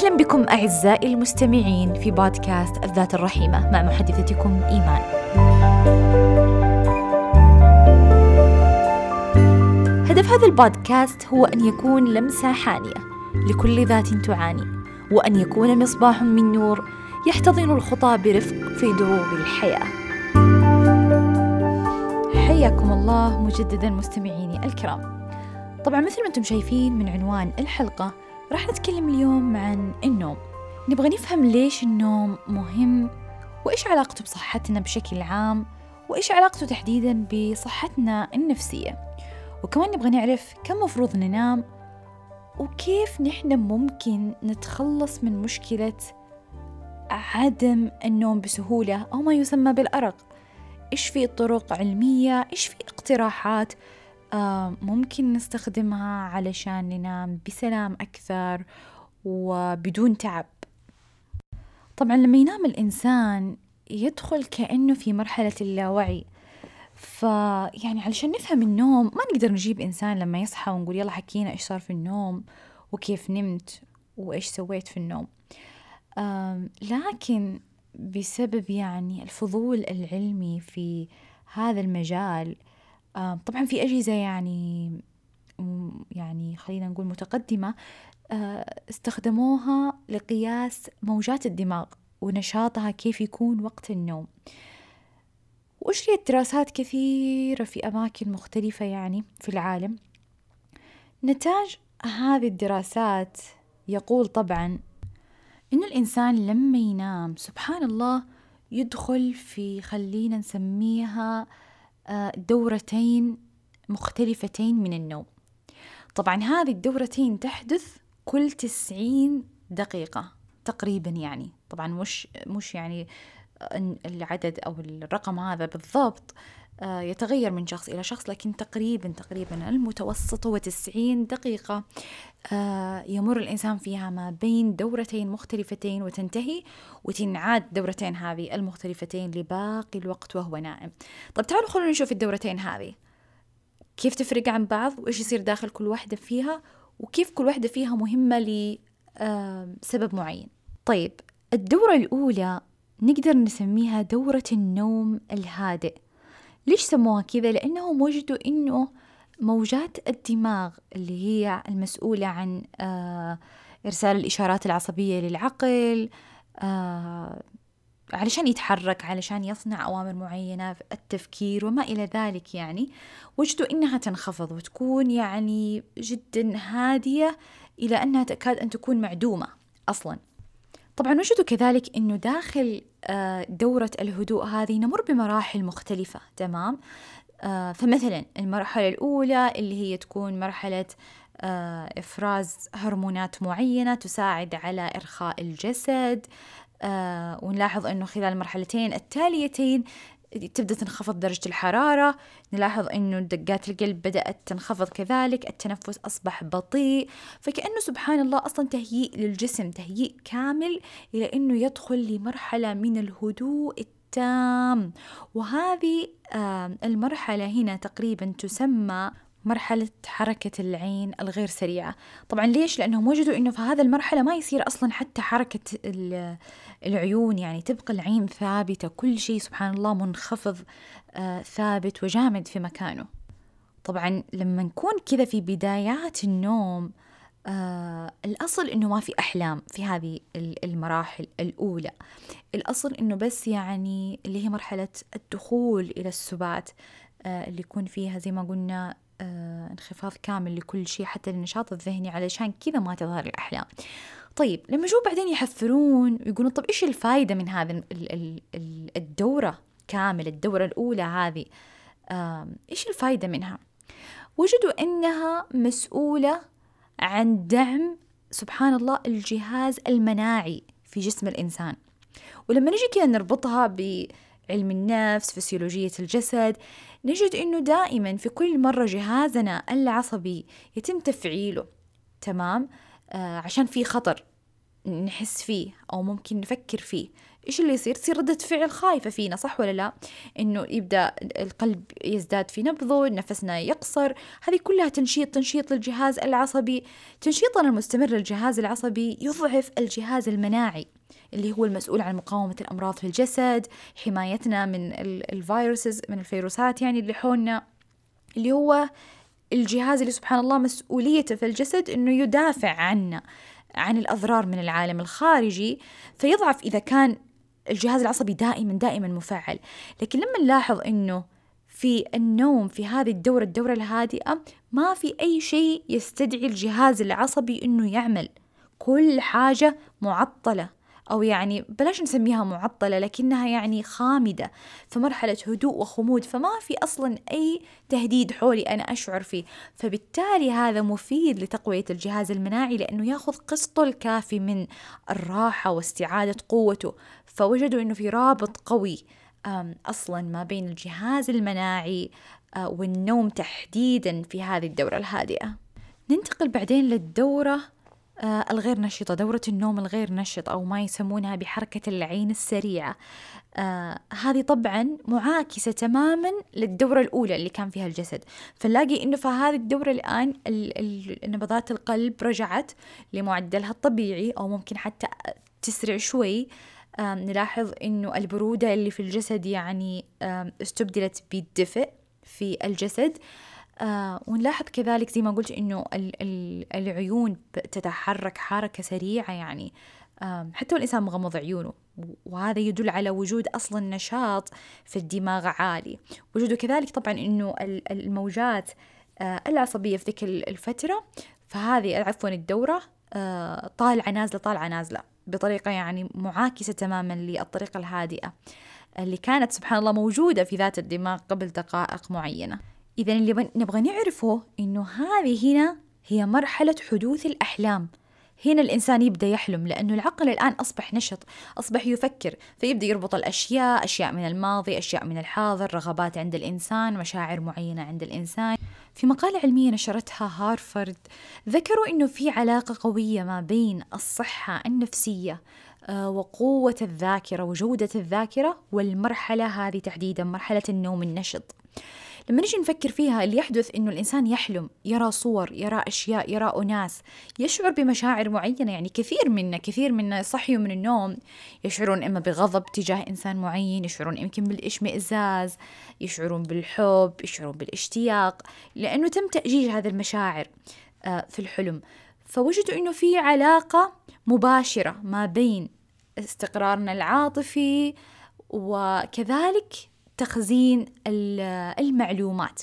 أهلا بكم أعزائي المستمعين في بودكاست الذات الرحيمة مع محدثتكم إيمان. هدف هذا البودكاست هو أن يكون لمسة حانية لكل ذات تعاني، وأن يكون مصباح من نور يحتضن الخطى برفق في دروب الحياة. حياكم الله مجددا مستمعيني الكرام. طبعا مثل ما أنتم شايفين من عنوان الحلقة راح نتكلم اليوم عن النوم. نبغى نفهم ليش النوم مهم وإيش علاقته بصحتنا بشكل عام وإيش علاقته تحديدا بصحتنا النفسية. وكمان نبغى نعرف كم مفروض ننام وكيف نحن ممكن نتخلص من مشكلة عدم النوم بسهولة أو ما يسمى بالأرق. إيش في طرق علمية؟ إيش في اقتراحات؟ آه، ممكن نستخدمها علشان ننام بسلام أكثر وبدون تعب. طبعا لما ينام الإنسان يدخل كأنه في مرحلة اللاوعي. فيعني علشان نفهم النوم ما نقدر نجيب إنسان لما يصحى ونقول يلا حكينا إيش صار في النوم وكيف نمت وإيش سويت في النوم. لكن بسبب يعني الفضول العلمي في هذا المجال آه، طبعا في أجهزة يعني يعني خلينا نقول متقدمة آه، استخدموها لقياس موجات الدماغ ونشاطها كيف يكون وقت النوم. وأجريت دراسات كثيرة في أماكن مختلفة يعني في العالم؟ نتاج هذه الدراسات يقول طبعا إن الإنسان لما ينام سبحان الله يدخل في خلينا نسميها دورتين مختلفتين من النوم. طبعا هذه الدورتين تحدث كل تسعين دقيقة تقريبا يعني. طبعا مش مش يعني العدد أو الرقم هذا بالضبط يتغير من شخص إلى شخص لكن تقريبا تقريبا المتوسط هو 90 دقيقة. آه، يمر الإنسان فيها ما بين دورتين مختلفتين وتنتهي وتنعاد دورتين هذه المختلفتين لباقي الوقت وهو نائم. طب تعالوا خلونا نشوف الدورتين هذه. كيف تفرق عن بعض؟ وإيش يصير داخل كل واحدة فيها؟ وكيف كل واحدة فيها مهمة لسبب معين؟ طيب الدورة الأولى نقدر نسميها دورة النوم الهادئ. ليش سموها كذا؟ لأنهم وجدوا إنه موجات الدماغ اللي هي المسؤولة عن آه إرسال الإشارات العصبية للعقل آه علشان يتحرك علشان يصنع أوامر معينة في التفكير وما إلى ذلك يعني. وجدوا إنها تنخفض وتكون يعني جدا هادية إلى أنها تكاد أن تكون معدومة أصلا. طبعا وجدوا كذلك أنه داخل دورة الهدوء هذه نمر بمراحل مختلفة تمام؟ آه، فمثلا المرحلة الأولى اللي هي تكون مرحلة آه، إفراز هرمونات معينة تساعد على إرخاء الجسد ونلاحظ أنه خلال المرحلتين التاليتين تبدأ تنخفض درجة الحرارة نلاحظ أنه دقات القلب بدأت تنخفض كذلك التنفس أصبح بطيء فكأنه سبحان الله أصلا تهيئ للجسم تهيئ كامل إلى أنه يدخل لمرحلة من الهدوء التام. وهذه المرحلة هنا تقريبا تسمى مرحلة حركة العين الغير سريعة. طبعا ليش؟ لأنهم وجدوا أنه في هذا المرحلة ما يصير أصلا حتى حركة العيون يعني تبقى العين ثابتة كل شيء سبحان الله منخفض آه ثابت وجامد في مكانه. طبعا لما نكون كذا في بدايات النوم آه الأصل إنه ما في أحلام في هذه المراحل الأولى. الأصل إنه بس يعني اللي هي مرحلة الدخول إلى السبات آه اللي يكون فيها زي ما قلنا انخفاض كامل لكل شيء حتى النشاط الذهني علشان كذا ما تظهر الأحلام. طيب لما جو بعدين يحفرون ويقولون طب إيش الفائدة من هذه الدورة كامل الدورة الأولى هذه؟ إيش الفائدة منها؟ وجدوا أنها مسؤولة عن دعم سبحان الله الجهاز المناعي في جسم الإنسان. ولما نجي كذا نربطها بعلم النفس فسيولوجية الجسد. نجد أنه دائما في كل مرة جهازنا العصبي يتم تفعيله تمام؟ آه عشان في خطر نحس فيه أو ممكن نفكر فيه. إيش اللي يصير؟ تصير ردة فعل خايفة فينا صح ولا لا؟ إنه يبدأ القلب يزداد في نبضه نفسنا يقصر. هذه كلها تنشيط تنشيط للجهاز العصبي. تنشيطنا المستمر للجهاز العصبي يضعف الجهاز المناعي. اللي هو المسؤول عن مقاومة الأمراض في الجسد حمايتنا من الفيروسز من الفيروسات يعني اللي حولنا اللي هو الجهاز اللي سبحان الله مسؤوليته في الجسد إنه يدافع عنا عن الأضرار من العالم الخارجي فيضعف إذا كان الجهاز العصبي دائما دائما مفعل. لكن لما نلاحظ إنه في النوم في هذه الدورة الدورة الهادئة ما في أي شيء يستدعي الجهاز العصبي إنه يعمل. كل حاجة معطلة. أو يعني بلاش نسميها معطلة لكنها يعني خامدة في مرحلة هدوء وخمود فما في أصلا أي تهديد حولي أنا أشعر فيه. فبالتالي هذا مفيد لتقوية الجهاز المناعي لأنه يأخذ قسطه الكافي من الراحة واستعادة قوته. فوجدوا أنه في رابط قوي أصلا ما بين الجهاز المناعي آه، والنوم تحديدا في هذه الدورة الهادئة. ننتقل بعدين للدورة الغير نشطة دورة النوم الغير نشط أو ما يسمونها بحركة العين السريعة. آه هذه طبعا معاكسة تماما للدورة الأولى اللي كان فيها الجسد. فنلاقي إنه في هذه الدورة الآن نبضات القلب رجعت لمعدلها الطبيعي أو ممكن حتى تسرع شوي. آه نلاحظ إنه البرودة اللي في الجسد يعني آه استبدلت بالدفء في الجسد. آه ونلاحظ كذلك زي ما قلت إنه العيون تتحرك حركة سريعة يعني آه حتى والإنسان مغمض عيونه وهذا يدل على وجود أصلا نشاط في الدماغ عالي. وجوده كذلك طبعا أنه الموجات آه العصبية في ذيك الفترة فهذه عفوا الدورة آه طالعة نازلة طالعة نازلة بطريقة يعني معاكسة تماما للطريقة الهادئة اللي كانت سبحان الله موجودة في ذات الدماغ قبل دقائق معينة. إذا اللي نبغى نعرفه إنه هذه هنا هي مرحلة حدوث الأحلام. هنا الإنسان يبدأ يحلم لأنه العقل الآن أصبح نشط أصبح يفكر فيبدأ يربط الأشياء أشياء من الماضي أشياء من الحاضر رغبات عند الإنسان مشاعر معينة عند الإنسان. في مقالة علمية نشرتها هارفارد ذكروا أنه في علاقة قوية ما بين الصحة النفسية آه، وقوة الذاكرة وجودة الذاكرة والمرحلة هذه تحديدا مرحلة النوم النشط. لما نجي نفكر فيها اللي يحدث إنه الإنسان يحلم يرى صور يرى أشياء يرى أناس يشعر بمشاعر معينة. يعني كثير منا كثير منا صحيوا من النوم يشعرون إما بغضب تجاه إنسان معين يشعرون يمكن بالإشمئزاز يشعرون بالحب يشعرون بالاشتياق لأنه تم تأجيج هذه المشاعر آه، في الحلم. فوجدوا إنه في علاقة مباشرة ما بين استقرارنا العاطفي وكذلك تخزين المعلومات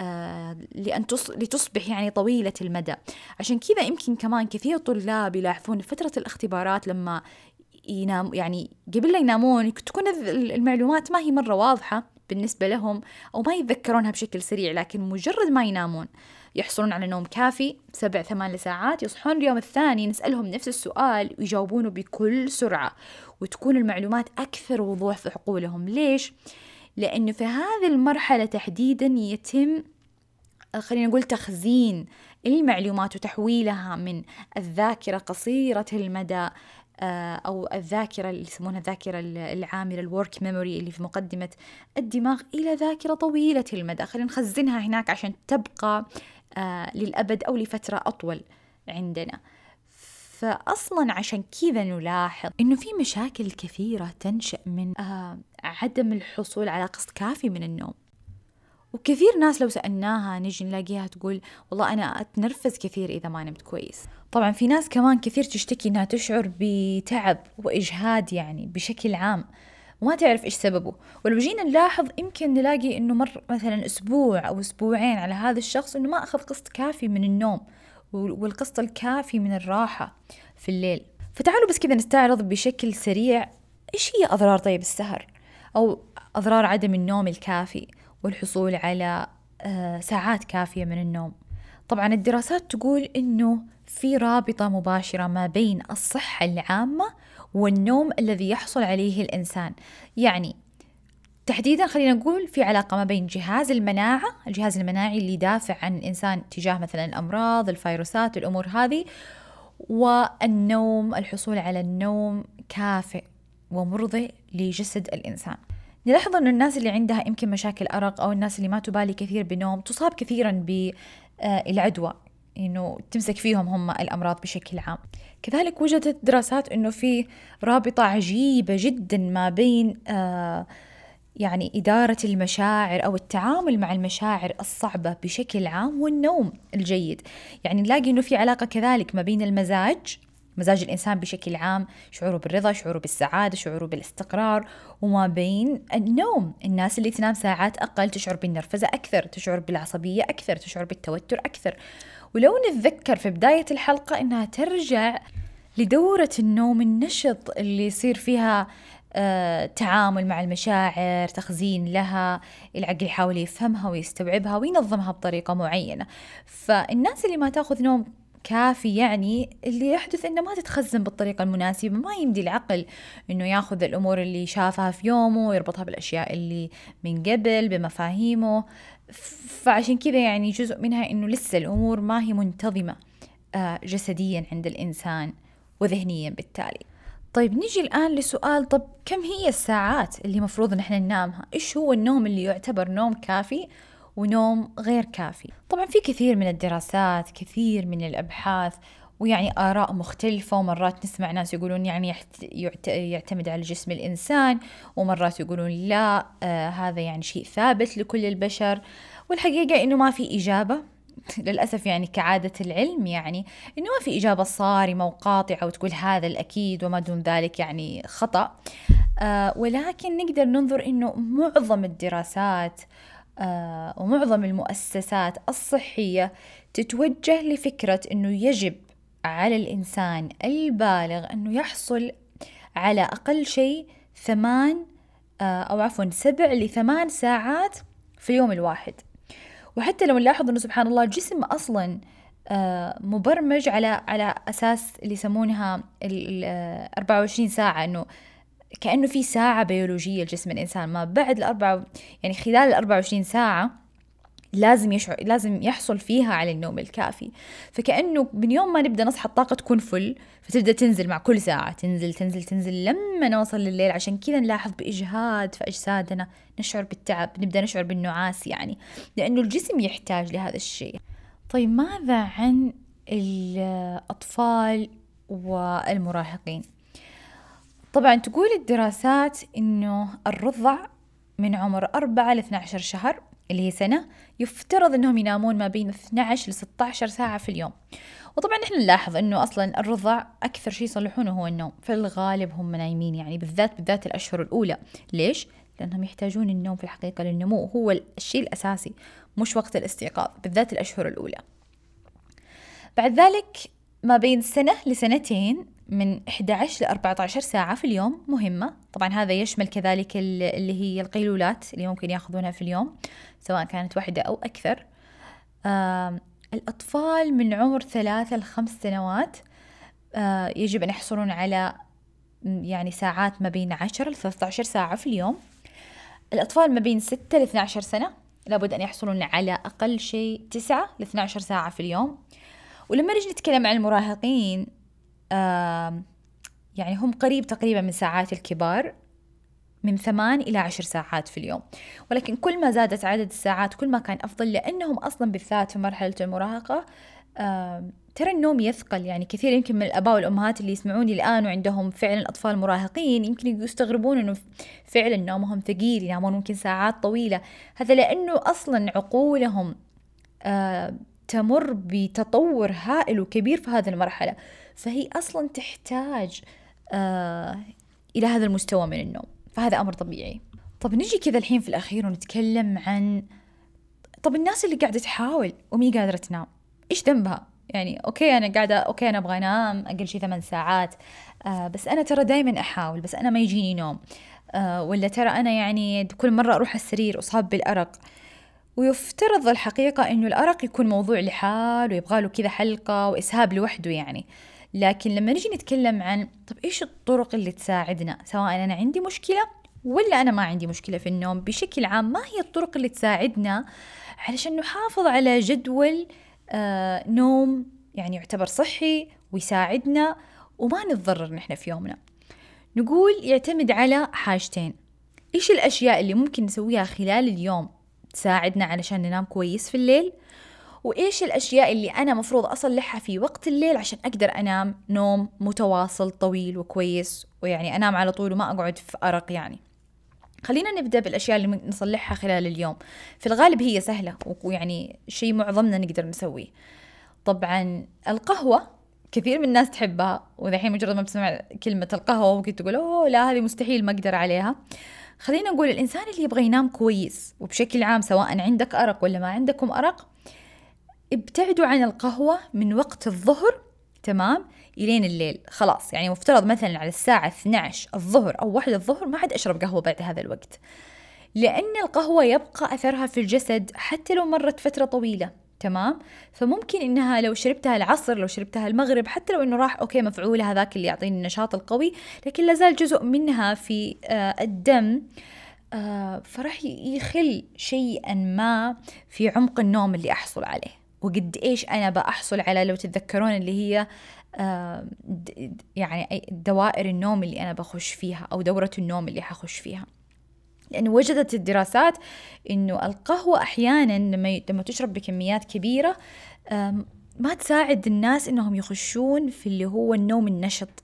آه، لأن لتصبح يعني طويلة المدى. عشان كذا يمكن كمان كثير طلاب يلاحظون فترة الاختبارات لما ينام يعني قبل لا ينامون تكون المعلومات ما هي مرة واضحة بالنسبة لهم أو ما يتذكرونها بشكل سريع لكن مجرد ما ينامون. يحصلون على نوم كافي سبع ثمان ساعات يصحون اليوم الثاني نسألهم نفس السؤال ويجاوبونه بكل سرعة. وتكون المعلومات أكثر وضوح في عقولهم ليش؟ لأنه في هذه المرحلة تحديدا يتم خلينا نقول تخزين المعلومات وتحويلها من الذاكرة قصيرة المدى آه، أو الذاكرة اللي يسمونها الذاكرة العاملة ال work memory اللي في مقدمة الدماغ إلى ذاكرة طويلة المدى. خلينا نخزنها هناك عشان تبقى للأبد أو لفترة أطول عندنا. فأصلا عشان كذا نلاحظ إنه في مشاكل كثيرة تنشأ من آه عدم الحصول على قسط كافي من النوم. وكثير ناس لو سألناها نجي نلاقيها تقول والله أنا أتنرفز كثير إذا ما نمت كويس. طبعا في ناس كمان كثير تشتكي إنها تشعر بتعب وإجهاد يعني بشكل عام. وما تعرف إيش سببه. ولو جينا نلاحظ يمكن نلاقي إنه مر مثلا أسبوع أو أسبوعين على هذا الشخص إنه ما أخذ قسط كافي من النوم والقسط الكافي من الراحة في الليل. فتعالوا بس كذا نستعرض بشكل سريع إيش هي أضرار طيب السهر؟ أو أضرار عدم النوم الكافي والحصول على آه، ساعات كافية من النوم. طبعا الدراسات تقول إنه في رابطة مباشرة ما بين الصحة العامة والنوم الذي يحصل عليه الإنسان. يعني تحديدا خلينا نقول في علاقة ما بين جهاز المناعة الجهاز المناعي اللي يدافع عن الإنسان تجاه مثلا الأمراض الفيروسات الأمور هذه والنوم الحصول على النوم كافئ ومرضي لجسد الإنسان. نلاحظ أن الناس اللي عندها يمكن مشاكل أرق أو الناس اللي ما تبالي كثير بنوم تصاب كثيرا بالعدوى إنه تمسك فيهم هم الأمراض بشكل عام. كذلك وجدت دراسات إنه في رابطة عجيبة جدا ما بين آه يعني إدارة المشاعر أو التعامل مع المشاعر الصعبة بشكل عام والنوم الجيد. يعني نلاقي أنه في علاقة كذلك ما بين المزاج مزاج الإنسان بشكل عام شعوره بالرضا شعوره بالسعادة شعوره بالاستقرار وما بين النوم. الناس اللي تنام ساعات أقل تشعر بالنرفزة أكثر تشعر بالعصبية أكثر تشعر بالتوتر أكثر. ولو نتذكر في بداية الحلقة إنها ترجع لدورة النوم النشط اللي يصير فيها آه، تعامل مع المشاعر تخزين لها العقل يحاول يفهمها ويستوعبها وينظمها بطريقة معينة. فالناس اللي ما تأخذ نوم كافي يعني اللي يحدث إنه ما تتخزن بالطريقة المناسبة ما يمدي العقل إنه ياخذ الأمور اللي شافها في يومه ويربطها بالأشياء اللي من قبل بمفاهيمه. فعشان كذا يعني جزء منها إنه لسه الأمور ما هي منتظمة آه، جسديا عند الإنسان وذهنيا بالتالي طيب نيجي الآن لسؤال طب كم هي الساعات اللي مفروض نحن ننامها؟ إيش هو النوم اللي يعتبر نوم كافي ونوم غير كافي؟ طبعا في كثير من الدراسات كثير من الأبحاث ويعني آراء مختلفة ومرات نسمع ناس يقولون يعني يعتمد على جسم الإنسان ومرات يقولون لا آه هذا يعني شيء ثابت لكل البشر. والحقيقة إنه ما في إجابة. للأسف يعني كعادة العلم يعني إنه ما في إجابة صارمة وقاطعة وتقول هذا الأكيد وما دون ذلك يعني خطأ. آه ولكن نقدر ننظر إنه معظم الدراسات آه ومعظم المؤسسات الصحية تتوجه لفكرة إنه يجب على الإنسان البالغ أنه يحصل على أقل شيء ثمان آه أو عفوا سبع لثمان ساعات في اليوم الواحد. وحتى لو نلاحظ أنه سبحان الله الجسم أصلا آه، مبرمج على على أساس اللي يسمونها ال 24 ساعة أنه كأنه في ساعة بيولوجية لجسم الإنسان. ما بعد الاربعه يعني خلال ال 24 ساعة لازم يشعر لازم يحصل فيها على النوم الكافي. فكأنه من يوم ما نبدأ نصحى الطاقة تكون فل فتبدأ تنزل مع كل ساعة تنزل تنزل تنزل لما نوصل لليل. عشان كذا نلاحظ بإجهاد في أجسادنا نشعر بالتعب نبدأ نشعر بالنعاس يعني لأنه الجسم يحتاج لهذا الشيء. طيب ماذا عن الأطفال والمراهقين؟ طبعا تقول الدراسات إنه الرضع من عمر 4 ل 12 شهر اللي هي سنة يفترض أنهم ينامون ما بين 12 ل 16 ساعة في اليوم. وطبعا نحن نلاحظ أنه أصلا الرضع أكثر شيء يصلحونه هو النوم. في الغالب هم نايمين يعني بالذات بالذات الأشهر الأولى. ليش؟ لأنهم يحتاجون النوم في الحقيقة للنمو. هو الشيء الأساسي مش وقت الاستيقاظ بالذات الأشهر الأولى. بعد ذلك ما بين سنة لسنتين من 11 ل 14 ساعة في اليوم مهمة. طبعا هذا يشمل كذلك اللي هي القيلولات اللي ممكن يأخذونها في اليوم سواء كانت واحدة أو أكثر. الأطفال من عمر ثلاثة لخمس سنوات يجب أن يحصلون على يعني ساعات ما بين 10 ل 13 ساعة في اليوم. الأطفال ما بين 6 ل 12 سنة لابد أن يحصلون على أقل شيء 9 ل 12 ساعة في اليوم. ولما نجي نتكلم عن المراهقين يعني هم قريب تقريبا من ساعات الكبار من ثمان إلى عشر ساعات في اليوم. ولكن كل ما زادت عدد الساعات كل ما كان أفضل لأنهم أصلا بالذات في مرحلة المراهقة ترى النوم يثقل. يعني كثير يمكن من الآباء والأمهات اللي يسمعوني الآن وعندهم فعلا أطفال مراهقين يمكن يستغربون إنه فعلا نومهم ثقيل ينامون ممكن ساعات طويلة. هذا لأنه أصلا عقولهم تمر بتطور هائل وكبير في هذه المرحلة. فهي أصلا تحتاج آه إلى هذا المستوى من النوم فهذا أمر طبيعي. طب نجي كذا الحين في الأخير ونتكلم عن طب الناس اللي قاعدة تحاول ومي قادرة تنام إيش ذنبها؟ يعني okay أنا قاعدة okay أنا أبغى أنام أقل شيء ثمان ساعات آه بس أنا ترى دايما أحاول بس أنا ما يجيني نوم آه ولا ترى أنا يعني كل مرة أروح السرير أصاب بالأرق. ويفترض الحقيقة إنه الأرق يكون موضوع لحال ويبغى له كذا حلقة وإسهاب لوحده يعني. لكن لما نجي نتكلم عن طب إيش الطرق اللي تساعدنا؟ سواء أنا عندي مشكلة ولا أنا ما عندي مشكلة في النوم بشكل عام ما هي الطرق اللي تساعدنا علشان نحافظ على جدول آه نوم يعني يعتبر صحي ويساعدنا وما نتضرر نحن في يومنا. نقول يعتمد على حاجتين. إيش الأشياء اللي ممكن نسويها خلال اليوم تساعدنا علشان ننام كويس في الليل؟ وإيش الأشياء اللي أنا مفروض أصلحها في وقت الليل عشان أقدر أنام نوم متواصل طويل وكويس؟ ويعني أنام على طول وما أقعد في أرق يعني. خلينا نبدأ بالأشياء اللي نصلحها خلال اليوم. في الغالب هي سهلة ويعني شيء معظمنا نقدر نسويه. طبعا القهوة كثير من الناس تحبها ودحين مجرد ما بتسمع كلمة القهوة ممكن تقول أوه لا هذه مستحيل ما أقدر عليها. خلينا نقول الإنسان اللي يبغى ينام كويس وبشكل عام سواء عندك أرق ولا ما عندكم أرق ابتعدوا عن القهوة من وقت الظهر تمام؟ إلين الليل خلاص. يعني مفترض مثلا على الساعة 12 الظهر أو واحدة الظهر ما عاد أشرب قهوة بعد هذا الوقت. لأن القهوة يبقى أثرها في الجسد حتى لو مرت فترة طويلة تمام؟ فممكن إنها لو شربتها العصر لو شربتها المغرب حتى لو إنه راح أوكي مفعولة هذاك اللي يعطيني النشاط القوي لكن لازال جزء منها في آه الدم آه فراح يخل شيئا ما في عمق النوم اللي أحصل عليه. وقد إيش أنا بحصل على لو تتذكرون اللي هي آه يعني دوائر النوم اللي أنا بخش فيها أو دورة النوم اللي حخش فيها. لأنه وجدت الدراسات إنه القهوة أحيانا لما لما تشرب بكميات كبيرة ما تساعد الناس إنهم يخشون في اللي هو النوم النشط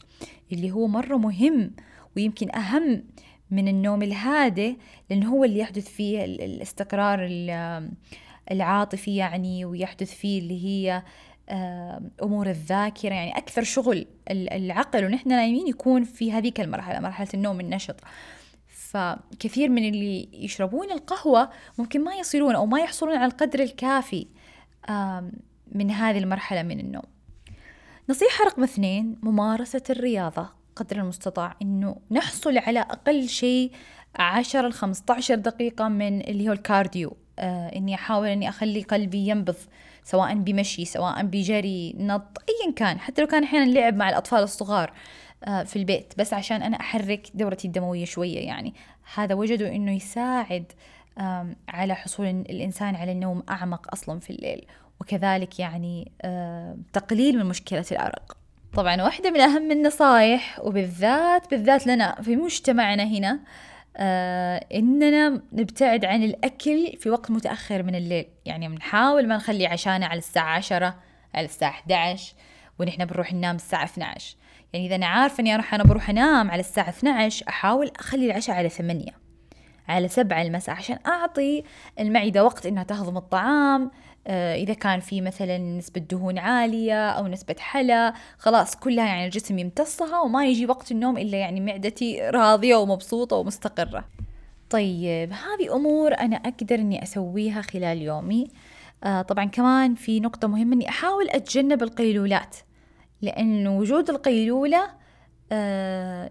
اللي هو مرة مهم ويمكن أهم من النوم الهادئ لأنه هو اللي يحدث فيه الاستقرار العاطفي يعني ويحدث فيه اللي هي أمور الذاكرة. يعني أكثر شغل العقل ونحن نايمين يكون في هذيك المرحلة مرحلة النوم النشط فكثير من اللي يشربون القهوة ممكن ما يصلون أو ما يحصلون على القدر الكافي من هذه المرحلة من النوم. نصيحة رقم اثنين ممارسة الرياضة. قدر المستطاع إنه نحصل على أقل شيء عشر لخمسة عشر دقيقة من اللي هو الكارديو. آه إني أحاول إني أخلي قلبي ينبض سواء بمشي سواء بجري نط أيا كان. حتى لو كان أحيانا لعب مع الأطفال الصغار آه، في البيت. بس عشان أنا أحرك دورتي الدموية شوية يعني. هذا وجدوا أنه يساعد على حصول الإنسان على النوم أعمق أصلا في الليل. وكذلك يعني تقليل من مشكلة الأرق. طبعا واحدة من أهم النصائح وبالذات بالذات لنا في مجتمعنا هنا آه إننا نبتعد عن الأكل في وقت متأخر من الليل. يعني بنحاول ما نخلي عشانا على الساعة عشرة على الساعة 11 ونحن بنروح ننام الساعة 12 يعني إذا أنا عارفة إني أروح أنا بروح أنام على الساعة 12 أحاول أخلي العشاء على 8 على 7 المساء عشان أعطي المعدة وقت إنها تهضم الطعام. آه، إذا كان في مثلا نسبة دهون عالية أو نسبة حلا خلاص كلها يعني الجسم يمتصها وما يجي وقت النوم إلا يعني معدتي راضية ومبسوطة ومستقرة. طيب هذه أمور أنا أقدر إني أسويها خلال يومي. آه طبعا كمان في نقطة مهمة إني أحاول أتجنب القيلولات لأن وجود القيلولة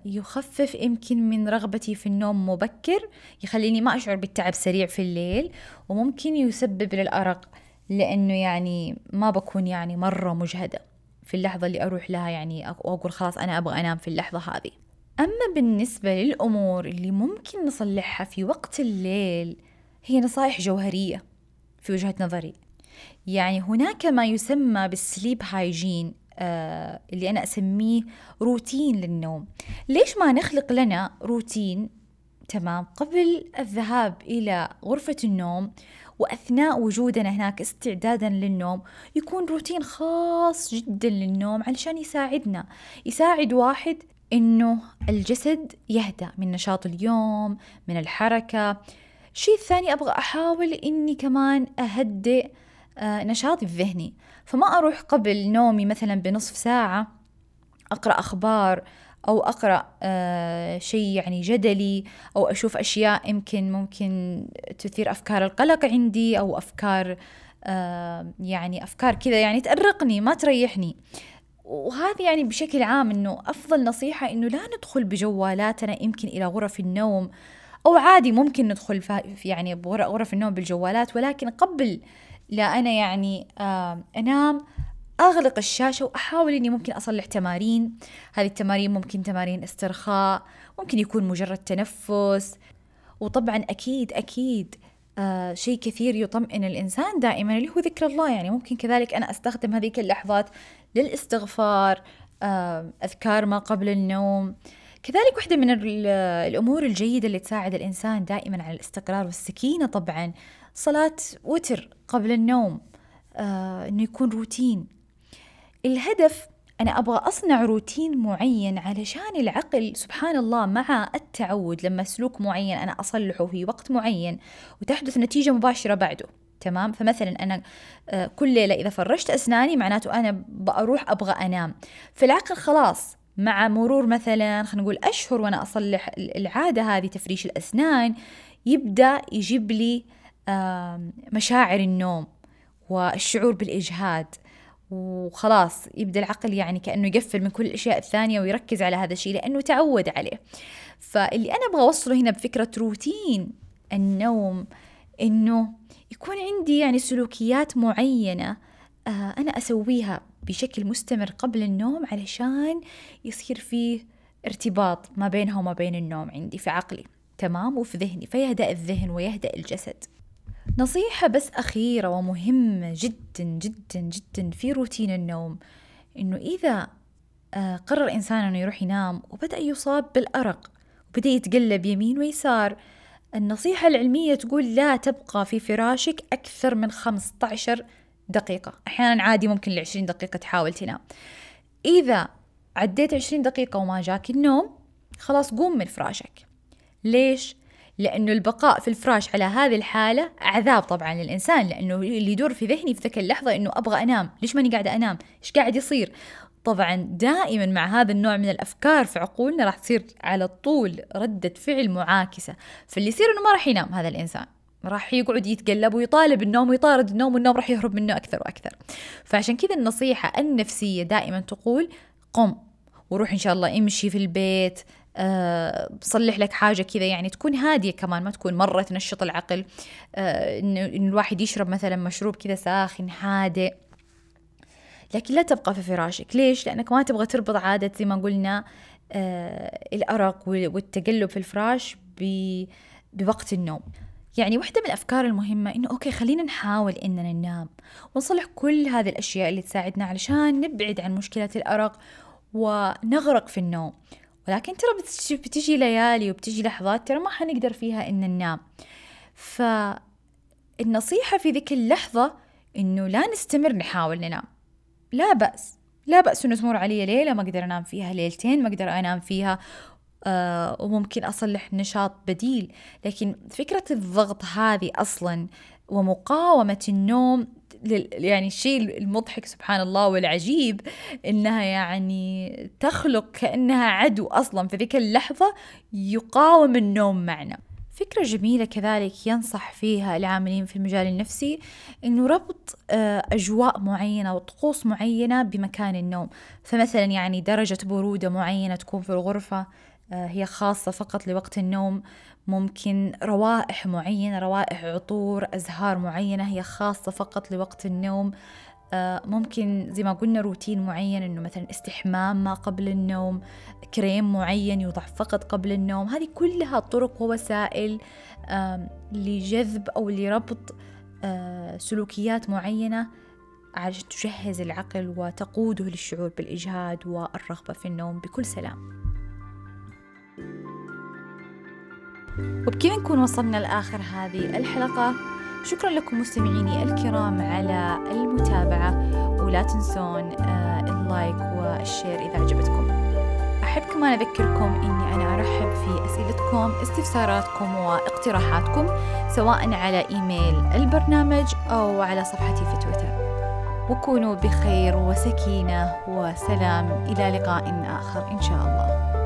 يخفف يمكن من رغبتي في النوم مبكر يخليني ما أشعر بالتعب سريع في الليل وممكن يسبب للأرق لأنه يعني ما بكون يعني مرة مجهدة في اللحظة اللي أروح لها يعني وأقول خلاص أنا أبغى أنام في اللحظة هذه. أما بالنسبة للأمور اللي ممكن نصلحها في وقت الليل هي نصائح جوهرية في وجهة نظري. يعني هناك ما يسمى بالسليب هايجين آه اللي أنا أسميه روتين للنوم. ليش ما نخلق لنا روتين؟ تمام. قبل الذهاب إلى غرفة النوم وأثناء وجودنا هناك استعدادا للنوم يكون روتين خاص جدا للنوم علشان يساعدنا. يساعد واحد إنه الجسد يهدأ من نشاط اليوم من الحركة. الشيء الثاني أبغى أحاول إني كمان أهدئ آه، نشاطي الذهني. فما أروح قبل نومي مثلا بنصف ساعة أقرأ أخبار أو أقرأ آه شيء يعني جدلي أو أشوف أشياء يمكن ممكن تثير أفكار القلق عندي أو أفكار آه يعني أفكار كذا يعني تأرقني ما تريحني. وهذه يعني بشكل عام إنه أفضل نصيحة إنه لا ندخل بجوالاتنا يمكن إلى غرف النوم أو عادي ممكن ندخل في يعني بغرف النوم بالجوالات ولكن قبل لا أنا يعني أنام أغلق الشاشة وأحاول إني ممكن أصلح تمارين. هذه التمارين ممكن تمارين استرخاء ممكن يكون مجرد تنفس. وطبعا أكيد أكيد آه شيء كثير يطمئن الإنسان دائما اللي هو ذكر الله. يعني ممكن كذلك أنا أستخدم هذيك اللحظات للاستغفار آه أذكار ما قبل النوم. كذلك واحدة من الأمور الجيدة اللي تساعد الإنسان دائما على الاستقرار والسكينة طبعا. صلاة وتر قبل النوم آه إنه يكون روتين. الهدف أنا أبغى أصنع روتين معين علشان العقل سبحان الله مع التعود. لما سلوك معين أنا أصلحه في وقت معين وتحدث نتيجة مباشرة بعده تمام؟ فمثلا أنا آه، كل ليلة إذا فرشت أسناني معناته أنا بأروح أبغى أنام. فالعقل خلاص مع مرور مثلا خلينا نقول أشهر وأنا أصلح العادة هذه تفريش الأسنان يبدأ يجيب لي مشاعر النوم والشعور بالإجهاد. وخلاص يبدأ العقل يعني كأنه يقفل من كل الأشياء الثانية ويركز على هذا الشيء لأنه تعود عليه. فاللي أنا أبغى أوصله هنا بفكرة روتين النوم إنه يكون عندي يعني سلوكيات معينة آه أنا أسويها بشكل مستمر قبل النوم علشان يصير فيه ارتباط ما بينها وما بين النوم عندي في عقلي تمام وفي ذهني فيهدأ الذهن ويهدأ الجسد. نصيحة بس أخيرة ومهمة جدا جدا جدا في روتين النوم إنه إذا آه، قرر إنسان إنه يروح ينام وبدأ يصاب بالأرق وبدأ يتقلب يمين ويسار النصيحة العلمية تقول لا تبقى في فراشك أكثر من 15 دقيقة. أحيانا عادي ممكن لعشرين دقيقة تحاول تنام. إذا عديت عشرين دقيقة وما جاك النوم خلاص قوم من فراشك. ليش؟ لأنه البقاء في الفراش على هذه الحالة عذاب طبعا للإنسان لأنه اللي يدور في ذهني في ذيك اللحظة إنه أبغى أنام. ليش ماني قاعدة أنام؟ إيش قاعد يصير؟ طبعا دائما مع هذا النوع من الأفكار في عقولنا راح تصير على طول ردة فعل معاكسة. فاللي يصير إنه ما راح ينام هذا الإنسان. راح يقعد يتقلب ويطالب النوم ويطارد النوم والنوم راح يهرب منه أكثر وأكثر. فعشان كذا النصيحة النفسية دائما تقول قم وروح إن شاء الله امشي في البيت أه صلح لك حاجة كذا يعني تكون هادية كمان ما تكون مرة تنشط العقل. أه انه الواحد يشرب مثلا مشروب كذا ساخن هادئ لكن لا تبقى في فراشك. ليش؟ لأنك ما تبغى تربط عادة زي ما قلنا أه الأرق والتقلب في الفراش بوقت النوم. يعني واحدة من الأفكار المهمة إنه أوكي خلينا نحاول إننا ننام. ونصلح كل هذه الأشياء اللي تساعدنا علشان نبعد عن مشكلة الأرق ونغرق في النوم. ولكن ترى بتجي ليالي وبتجي لحظات ترى ما حنقدر فيها إن ننام. فالنصيحة في ذيك اللحظة إنه لا نستمر نحاول ننام. لا بأس. لا بأس إنه تمر علي ليلة ما أقدر أنام فيها ليلتين ما أقدر أنام فيها آه وممكن أصلح نشاط بديل. لكن فكرة الضغط هذه أصلا ومقاومة النوم يعني الشيء المضحك سبحان الله والعجيب إنها يعني تخلق كأنها عدو أصلا. في ذيك اللحظة يقاوم النوم معنا. فكرة جميلة كذلك ينصح فيها العاملين في المجال النفسي إنه ربط آه، أجواء معينة وطقوس معينة بمكان النوم. فمثلا يعني درجة برودة معينة تكون في الغرفة آه، هي خاصة فقط لوقت النوم ممكن روائح معينة روائح عطور أزهار معينة هي خاصة فقط لوقت النوم. آه، ممكن زي ما قلنا روتين معين إنه مثلا استحمام ما قبل النوم كريم معين يوضع فقط قبل النوم. هذه كلها طرق ووسائل لجذب أو لربط آه، سلوكيات معينة عشان تجهز العقل وتقوده للشعور بالإجهاد والرغبة في النوم. بكل سلام. وبكذا نكون وصلنا لآخر هذه الحلقة. شكرا لكم مستمعيني الكرام على المتابعة ولا تنسون آه، ال like وال share إذا عجبتكم. أحب كمان أذكركم أني أنا أرحب في أسئلتكم استفساراتكم واقتراحاتكم سواء على إيميل البرنامج أو على صفحتي في تويتر. وكونوا بخير وسكينة وسلام. إلى لقاء آخر إن شاء الله.